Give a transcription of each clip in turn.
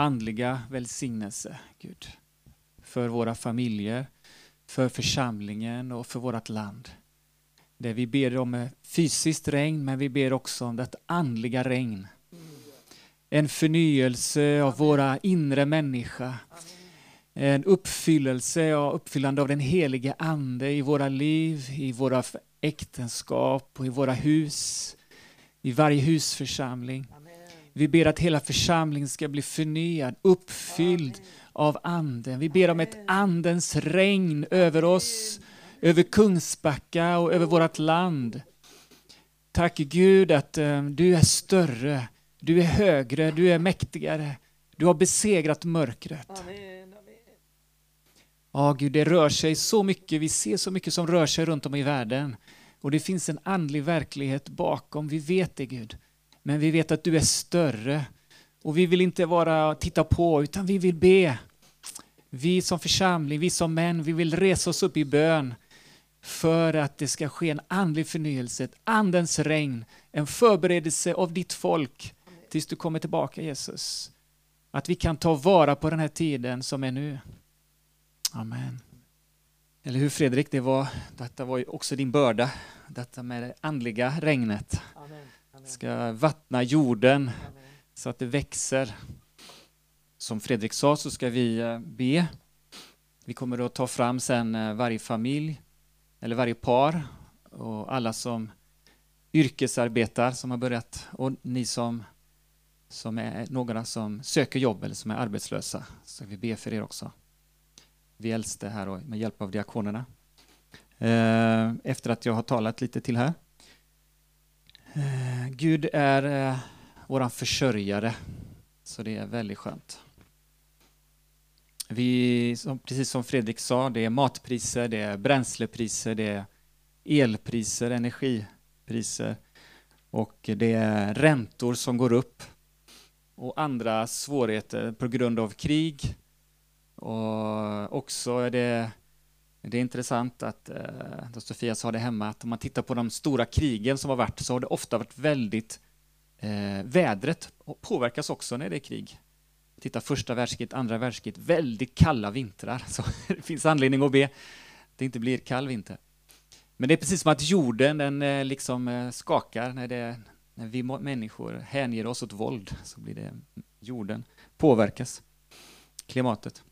andliga välsignelse, Gud. För våra familjer, för församlingen och för vårt land. Det vi ber om fysiskt regn, men vi ber också om det andliga regn. En förnyelse av våra inre människa. En uppfyllelse och uppfyllande av den helige Ande i våra liv, i våra äktenskap och i våra hus, i varje husförsamling. Vi ber att hela församlingen ska bli förnyad, uppfylld av Anden. Vi ber om ett Andens regn över oss, över Kungsbacka och över vårt land. Tack Gud att uh, du är större, du är högre, du är mäktigare. Du har besegrat mörkret. Ja, Gud, det rör sig så mycket. Vi ser så mycket som rör sig runt om i världen. Och det finns en andlig verklighet bakom. Vi vet det, Gud. Men vi vet att du är större. Och vi vill inte bara titta på, utan vi vill be. Vi som församling, vi som män, vi vill resa oss upp i bön för att det ska ske en andlig förnyelse, ett andens regn, en förberedelse av ditt folk tills du kommer tillbaka Jesus. Att vi kan ta vara på den här tiden som är nu. Amen. Eller hur Fredrik, det var, detta var ju också din börda, detta med det andliga regnet. Ska vattna jorden så att det växer. Som Fredrik sa så ska vi eh, be. Vi kommer att ta fram sen eh, varje familj, eller varje par och alla som yrkesarbetar som har börjat och ni som, som är några som söker jobb eller som är arbetslösa. Så vi ber för er också vi äldste här och med hjälp av diakonerna. Eh, efter att jag har talat lite till här. Eh, Gud är eh, våran försörjare, så det är väldigt skönt. Vi, som, precis som Fredrik sa, det är matpriser, det är bränslepriser, det är elpriser, energipriser. Och det är räntor som går upp. Och andra svårigheter på grund av krig, och också är det, det är intressant att, eh, Sofia sa det hemma, att om man tittar på de stora krigen som har varit så har det ofta varit väldigt eh, Vädret påverkas också när det är krig. Titta första världskriget, andra världskriget, väldigt kalla vintrar. Så det finns anledning att be att det inte blir kall vinter. Men det är precis som att jorden den eh, liksom eh, skakar när, det, när vi människor hänger oss åt våld så blir det mm, jorden påverkas, klimatet.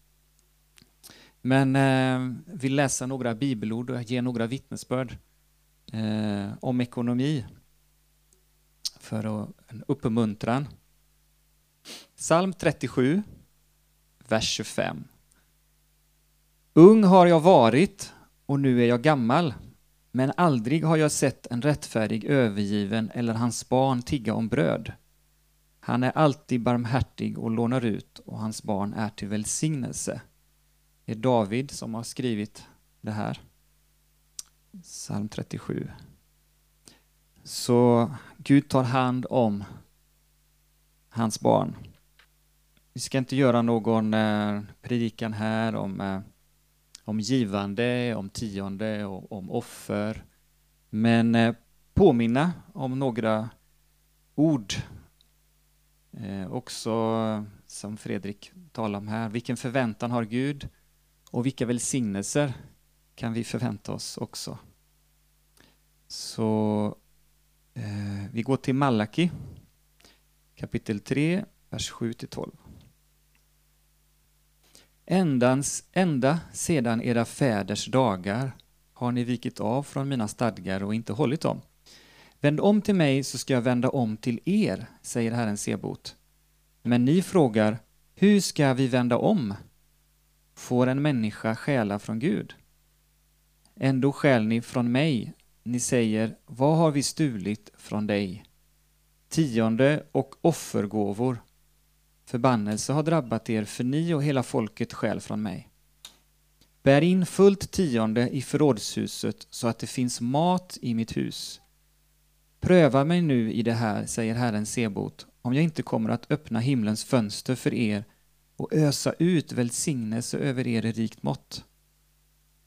Men eh, vill läsa några bibelord och ge några vittnesbörd eh, om ekonomi för att, en uppmuntran. Psalm 37, vers 25. Ung har jag varit och nu är jag gammal, men aldrig har jag sett en rättfärdig övergiven eller hans barn tigga om bröd. Han är alltid barmhärtig och lånar ut och hans barn är till välsignelse. Det är David som har skrivit det här. Psalm 37. Så Gud tar hand om hans barn. Vi ska inte göra någon eh, predikan här om, eh, om givande, om tionde och om offer. Men eh, påminna om några ord. Också som Fredrik talade om här. Vilken förväntan har Gud? Och vilka välsignelser kan vi förvänta oss också? Så eh, vi går till Malaki kapitel 3, vers 7-12. Ändans, ända sedan era fäders dagar har ni vikit av från mina stadgar och inte hållit dem. Vänd om till mig så ska jag vända om till er, säger Herren Sebot. Men ni frågar, hur ska vi vända om? Får en människa stjäla från Gud? Ändå stjäl ni från mig. Ni säger, vad har vi stulit från dig? Tionde och offergåvor. Förbannelse har drabbat er, för ni och hela folket stjäl från mig. Bär in fullt tionde i förrådshuset så att det finns mat i mitt hus. Pröva mig nu i det här, säger Herren Sebot, om jag inte kommer att öppna himlens fönster för er och ösa ut välsignelse över er i rikt mått.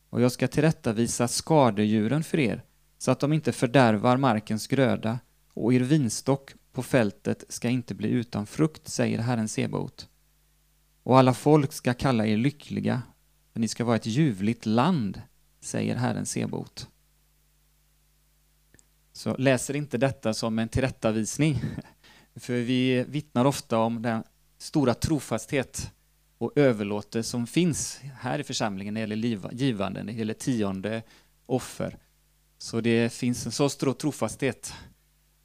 Och jag ska tillrättavisa skadedjuren för er, så att de inte fördärvar markens gröda, och er vinstock på fältet ska inte bli utan frukt, säger Herren Sebaot. och alla folk ska kalla er lyckliga, för ni ska vara ett ljuvligt land, säger Herren Sebot. Så läser inte detta som en tillrättavisning, för vi vittnar ofta om den stora trofasthet och överlåtelse som finns här i församlingen när det gäller givande, när det gäller tionde offer. Så det finns en så stor trofasthet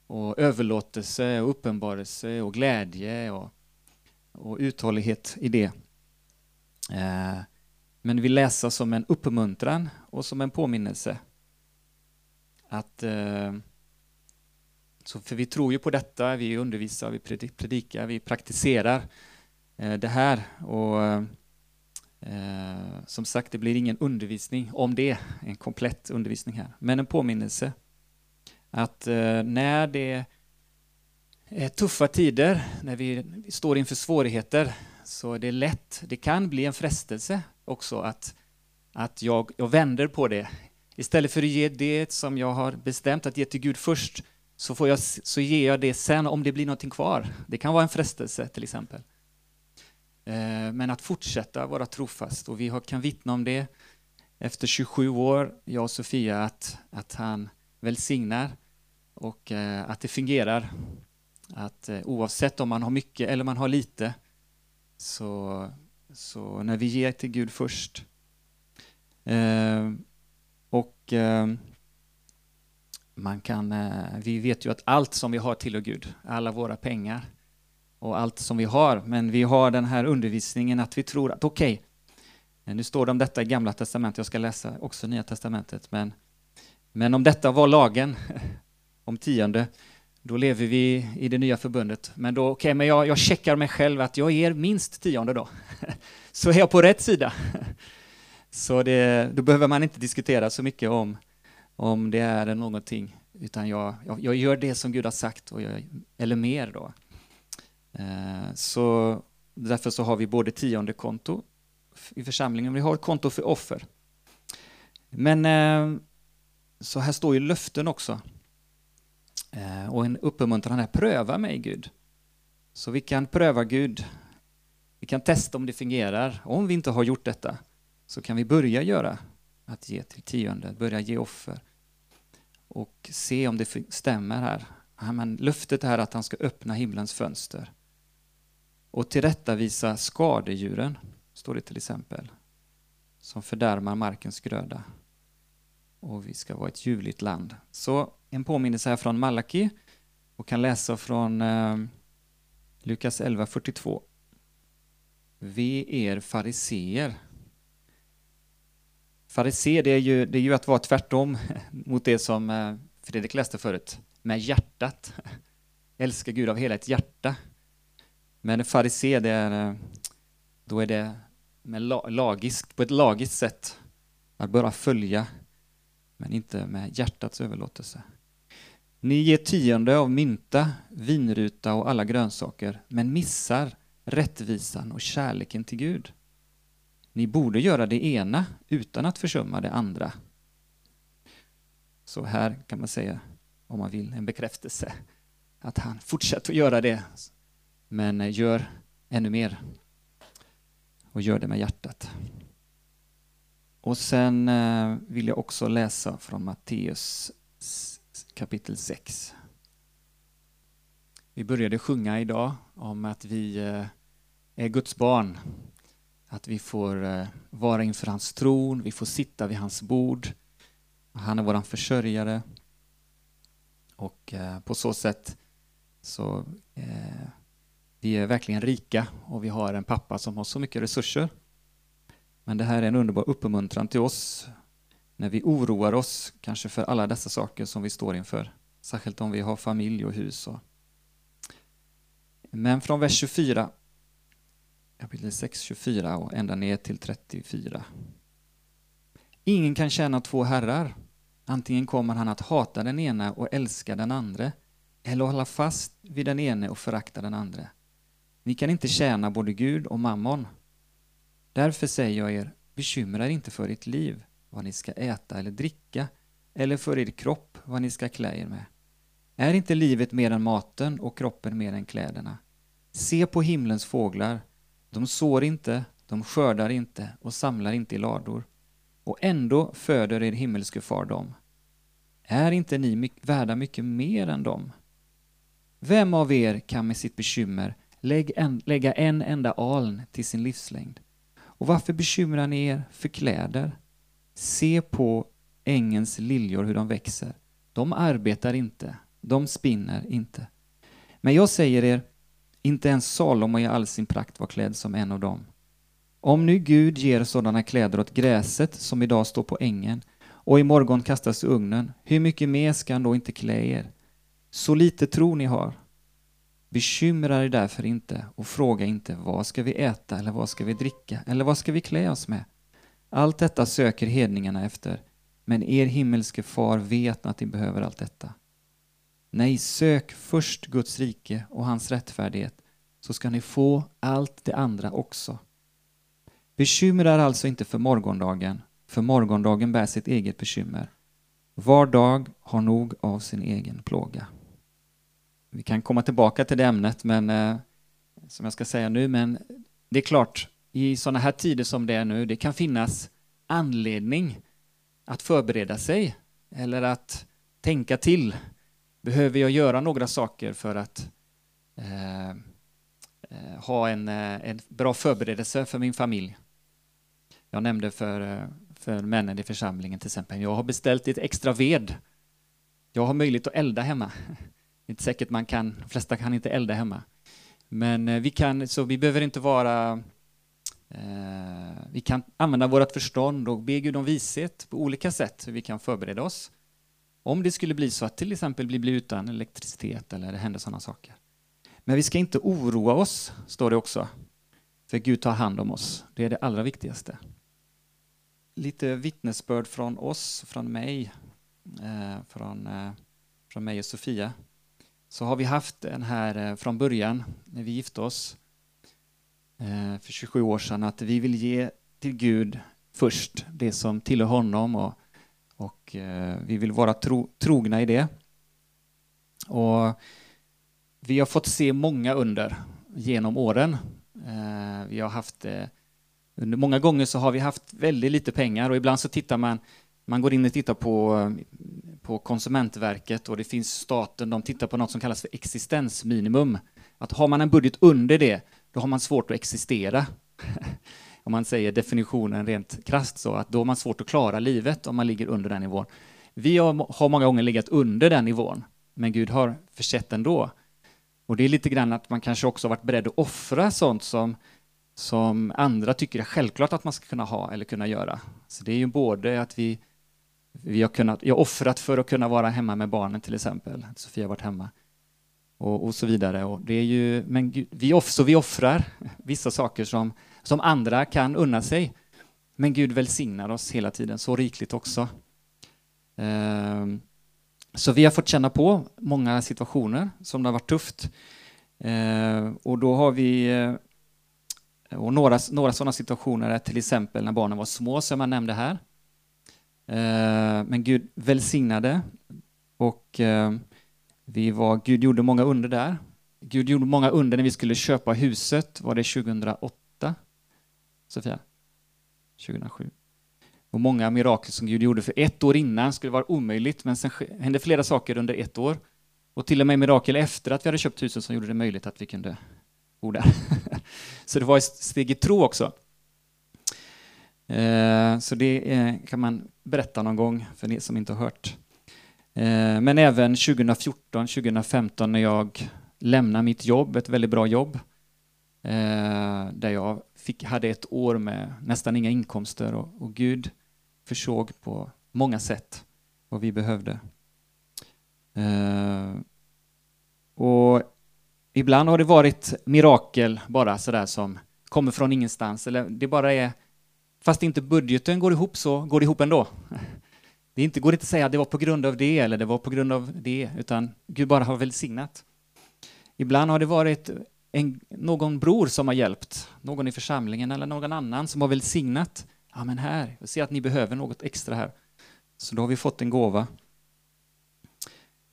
och överlåtelse och uppenbarelse och glädje och, och uthållighet i det. Eh, men vi läser som en uppmuntran och som en påminnelse. Att, eh, så för vi tror ju på detta, vi undervisar, vi predikar, vi praktiserar eh, det här. Och eh, som sagt, det blir ingen undervisning om det, en komplett undervisning här, men en påminnelse att eh, när det är tuffa tider, när vi står inför svårigheter, så är det lätt, det kan bli en frestelse också att, att jag, jag vänder på det. Istället för att ge det som jag har bestämt att ge till Gud först, så, får jag, så ger jag det sen om det blir någonting kvar. Det kan vara en frestelse till exempel. Eh, men att fortsätta vara trofast, och vi kan vittna om det efter 27 år, jag och Sofia, att, att han välsignar och eh, att det fungerar. Att eh, oavsett om man har mycket eller man har lite så, så när vi ger till Gud först och man kan, eh, vi vet ju att allt som vi har tillhör Gud, alla våra pengar och allt som vi har, men vi har den här undervisningen att vi tror att okej, okay, nu står det om detta i Gamla Testamentet, jag ska läsa också Nya Testamentet, men men om detta var lagen, om tionde, då lever vi i det nya förbundet. Men då, okej, okay, men jag, jag checkar mig själv att jag ger minst tionde då. Så är jag på rätt sida. Så det, då behöver man inte diskutera så mycket om, om det är någonting, utan jag, jag, jag gör det som Gud har sagt, och jag, eller mer då. Eh, så därför så har vi både tionde konto i församlingen, vi har ett konto för offer. Men eh, så här står ju löften också. Eh, och en uppmuntran är pröva mig Gud. Så vi kan pröva Gud. Vi kan testa om det fungerar. Om vi inte har gjort detta så kan vi börja göra att ge till tionde, börja ge offer och se om det stämmer här. men löftet är att han ska öppna himlens fönster och tillrättavisa skadedjuren, står det till exempel, som fördärmar markens gröda och vi ska vara ett ljuvligt land. Så en påminnelse här från Malaki och kan läsa från eh, Lukas 11.42. Ve er fariseer. Farisé, det är, ju, det är ju att vara tvärtom mot det som eh, Fredrik läste förut, med hjärtat. Älska Gud av hela ett hjärta. Men farisé, det är, eh, då är det med lagisk, på ett lagiskt sätt, att bara följa men inte med hjärtats överlåtelse. Ni ger tionde av mynta, vinruta och alla grönsaker, men missar rättvisan och kärleken till Gud. Ni borde göra det ena utan att försumma det andra. Så här kan man säga, om man vill, en bekräftelse. Att han fortsätter att göra det, men eh, gör ännu mer. Och gör det med hjärtat. Och sen eh, vill jag också läsa från Matteus kapitel 6. Vi började sjunga idag om att vi eh, är Guds barn. Att vi får eh, vara inför hans tron, vi får sitta vid hans bord. Han är vår försörjare. Och eh, på så sätt så eh, vi är verkligen rika och vi har en pappa som har så mycket resurser men det här är en underbar uppmuntran till oss när vi oroar oss kanske för alla dessa saker som vi står inför. Särskilt om vi har familj och hus. Och... Men från vers 24, kapitel 6, 24 och ända ner till 34. Ingen kan tjäna två herrar. Antingen kommer han att hata den ena och älska den andra eller hålla fast vid den ene och förakta den andra. Ni kan inte tjäna både Gud och mammon. Därför säger jag er, bekymra er inte för ert liv, vad ni ska äta eller dricka, eller för er kropp, vad ni ska klä er med. Är inte livet mer än maten och kroppen mer än kläderna? Se på himlens fåglar, de sår inte, de skördar inte och samlar inte i lador. Och ändå föder er himmelske far dem. Är inte ni värda mycket mer än dem? Vem av er kan med sitt bekymmer en, lägga en enda aln till sin livslängd? Och varför bekymrar ni er för kläder? Se på ängens liljor hur de växer. De arbetar inte, de spinner inte. Men jag säger er, inte ens Salomo i all sin prakt var klädd som en av dem. Om nu Gud ger sådana kläder åt gräset som idag står på ängen och imorgon kastas i ugnen, hur mycket mer ska han då inte klä er? Så lite tro ni har. Bekymra er därför inte och fråga inte vad ska vi äta eller vad ska vi dricka eller vad ska vi klä oss med? Allt detta söker hedningarna efter, men er himmelske far vet att ni behöver allt detta. Nej, sök först Guds rike och hans rättfärdighet, så ska ni få allt det andra också. Bekymra er alltså inte för morgondagen, för morgondagen bär sitt eget bekymmer. Var dag har nog av sin egen plåga. Vi kan komma tillbaka till det ämnet, men, eh, som jag ska säga nu, men det är klart, i sådana här tider som det är nu, det kan finnas anledning att förbereda sig eller att tänka till. Behöver jag göra några saker för att eh, eh ha en, eh, en bra förberedelse för min familj? Jag nämnde för, eh, för männen i församlingen till exempel, jag har beställt lite extra ved. Jag har möjlighet att elda hemma. Det är inte säkert man kan, de flesta kan inte elda hemma. Men vi kan, så vi behöver inte vara Eh, vi kan använda vårt förstånd och be Gud om vishet på olika sätt hur vi kan förbereda oss. Om det skulle bli så att till exempel vi blir utan elektricitet eller det händer sådana saker. Men vi ska inte oroa oss, står det också. För Gud tar hand om oss. Det är det allra viktigaste. Lite vittnesbörd från oss, från mig, eh, från, eh, från mig och Sofia. Så har vi haft den här eh, från början, när vi gifte oss, Eh, för 27 år sedan att vi vill ge till Gud först det som tillhör honom och, och eh, vi vill vara tro, trogna i det. Och vi har fått se många under genom åren. Eh, vi har haft eh, under många gånger så har vi haft väldigt lite pengar och ibland så tittar man man går in och tittar på, på Konsumentverket och det finns staten, de tittar på något som kallas för existensminimum. Att har man en budget under det då har man svårt att existera. om man säger definitionen rent krasst så, att då har man svårt att klara livet om man ligger under den nivån. Vi har, många gånger legat under den nivån, men Gud har försett ändå. Och det är lite grann att man kanske också varit beredd att offra sånt som, som andra tycker är självklart att man ska kunna ha eller kunna göra. Så det är ju både att vi, vi har kunnat, jag har offrat för att kunna vara hemma med barnen till exempel. Sofia har varit hemma och, och så vidare. Och det är ju, men Gud, vi, off, så vi offrar vissa saker som, som andra kan unna sig. Men Gud välsignar oss hela tiden så rikligt också. Ehm, så vi har fått känna på många situationer som det har varit tufft. Ehm, och då har vi eh, och några, några sådana situationer är till exempel när barnen var små, som jag nämnde här. Ehm, men Gud välsignade och vi var, Gud gjorde många under där. Gud gjorde många under när vi skulle köpa huset. Var det 2008? Sofia? 2007. Och många mirakel som Gud gjorde för ett år innan skulle vara omöjligt, men sen hände flera saker under ett år. Och till och med mirakel efter att vi hade köpt huset som gjorde det möjligt att vi kunde bo där. Så det var ett steg i tro också. Eh, så det eh, kan man berätta någon gång för er som inte har hört. Eh, men även 2014, 2015 när jag lämnade mitt jobb, ett väldigt bra jobb, där jag fick, hade ett år med nästan inga inkomster och, och Gud försåg på många sätt vad vi behövde. Eh, och ibland har det varit mirakel bara sådär som kommer från ingenstans, eller det bara är, fast inte budgeten går ihop så går det ihop ändå. Det inte, går inte att säga att det var på grund av det eller det var på grund av det, utan Gud bara har välsignat. Ibland har det varit en, någon bror som har hjälpt, någon i församlingen eller någon annan som har välsignat. Ja, men här, jag ser att ni behöver något extra här. Så då har vi fått en gåva.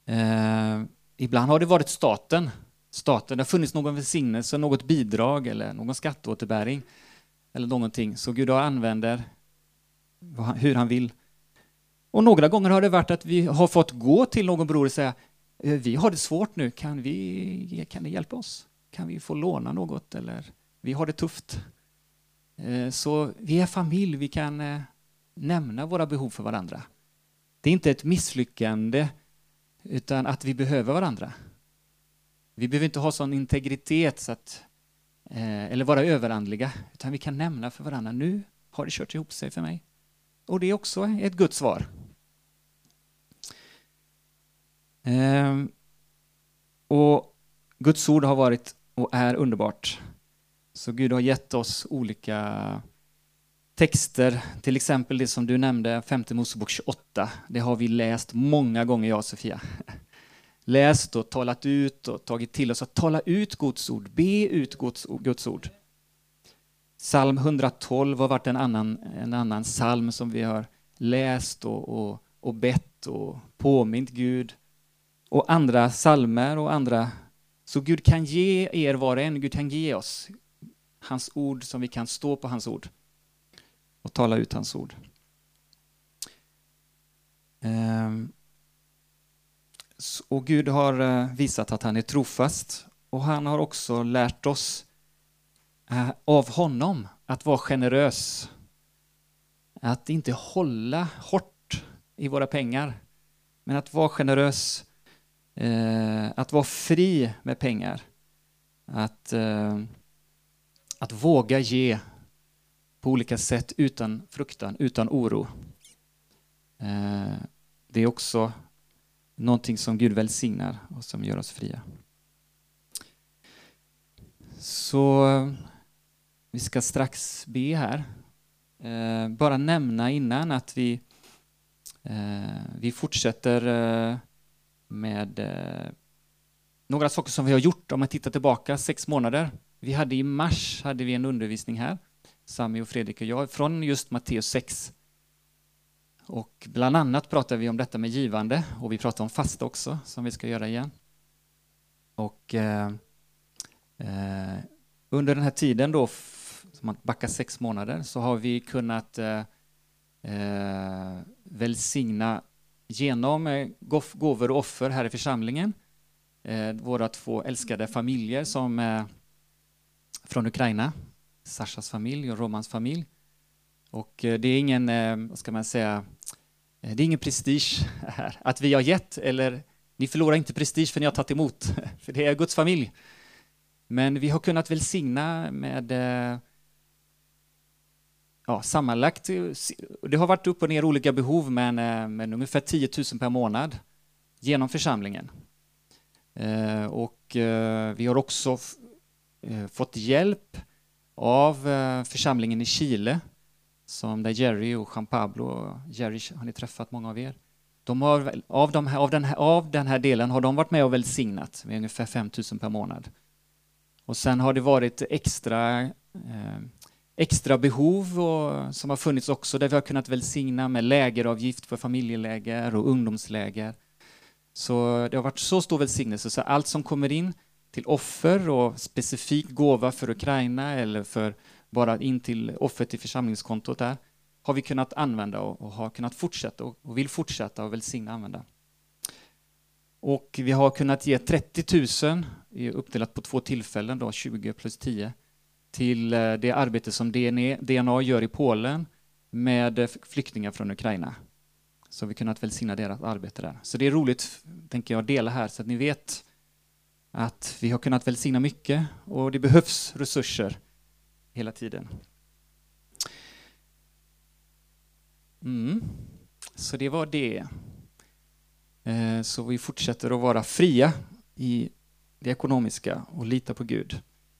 Eh, ibland har det varit staten staten. Det har funnits någon välsignelse, något bidrag eller någon skatteåterbäring eller någonting. Så Gud använder hur han vill. Och några gånger har det varit att vi har fått gå till någon bror och säga eh, vi har det svårt nu, kan, vi, kan ni hjälpa oss? Kan vi få låna något? Eller vi har det tufft. Eh, så vi är familj, vi kan eh, nämna våra behov för varandra. Det är inte ett misslyckande, utan att vi behöver varandra. Vi behöver inte ha sån integritet så att, eh, eller vara överandliga, utan vi kan nämna för varandra, nu har det kört ihop sig för mig. Och det är också ett Guds svar. Ehm, och Guds ord har varit och är underbart. Så Gud har gett oss olika texter, till exempel det som du nämnde, femte Mosebok 28. Det har vi läst många gånger, jag och Sofia. Läst och talat ut och tagit till oss att tala ut Guds ord, be ut Guds, Guds ord. Psalm 112 har varit en annan, en annan psalm som vi har läst och, och, och bett och påmint Gud. Och andra psalmer och andra. Så Gud kan ge er var och en, Gud kan ge oss hans ord som vi kan stå på hans ord och tala ut hans ord. Ehm, och Gud har eh, visat att han är trofast och han har också lärt oss eh, av honom att vara generös. Att inte hålla hårt i våra pengar, men att vara generös. Eh, att vara fri med pengar. Att, eh, att våga ge på olika sätt utan fruktan, utan oro. Eh, det är också någonting som Gud välsignar och som gör oss fria. Så vi ska strax be här. Eh, bara nämna innan att vi, eh, vi fortsätter eh, med eh, några saker som vi har gjort om man tittar tillbaka sex månader. Vi hade i mars hade vi en undervisning här, Sami och Fredrik och jag, från just Matteus 6. Och bland annat pratar vi om detta med givande och vi pratar om fasta också, som vi ska göra igen. Och eh, eh, under den här tiden då om man backar sex månader, så har vi kunnat eh, eh välsigna genom eh, gåvor och offer här i församlingen eh, våra två älskade familjer som är från Ukraina, Sashas familj och Romans familj. Och det är ingen, vad ska man säga, det är ingen prestige här. Att vi har gett, eller ni förlorar inte prestige för ni har tagit emot, för det är Guds familj. Men vi har kunnat välsigna med ja, sammanlagt, eh, det har varit upp och ner olika behov, men, eh, men ungefär 10 000 per månad genom församlingen. Eh, och vi har också fått hjälp av församlingen i Chile, som där Jerry och Jean Pablo, Jerry har ni träffat många av er. De har, av, de här, av, den här, av den här delen har de varit med och välsignat med ungefär 5 000 per månad. Och sen har det varit extra eh, extra behov och, som har funnits också där vi har kunnat välsigna med lägeravgift för familjeläger och ungdomsläger. Så det har varit så stor välsignelse så allt som kommer in till offer och specifik gåva för Ukraina eller för bara in till offer till församlingskontot där har vi kunnat använda och, och har kunnat fortsätta och, och vill fortsätta och välsigna använda. Och vi har kunnat ge 30 000 uppdelat på två tillfällen, då, 20 plus 10 till eh, det arbete som DNA gör i Polen med eh, flyktingar från Ukraina. Så vi kunnat välsigna deras arbete där. Så det är roligt, tänker jag, att dela här så att ni vet att vi har kunnat välsigna mycket och det behövs resurser hela tiden. Mm. Så det var det. Eh, så vi fortsätter att vara fria i det ekonomiska och lita på Gud.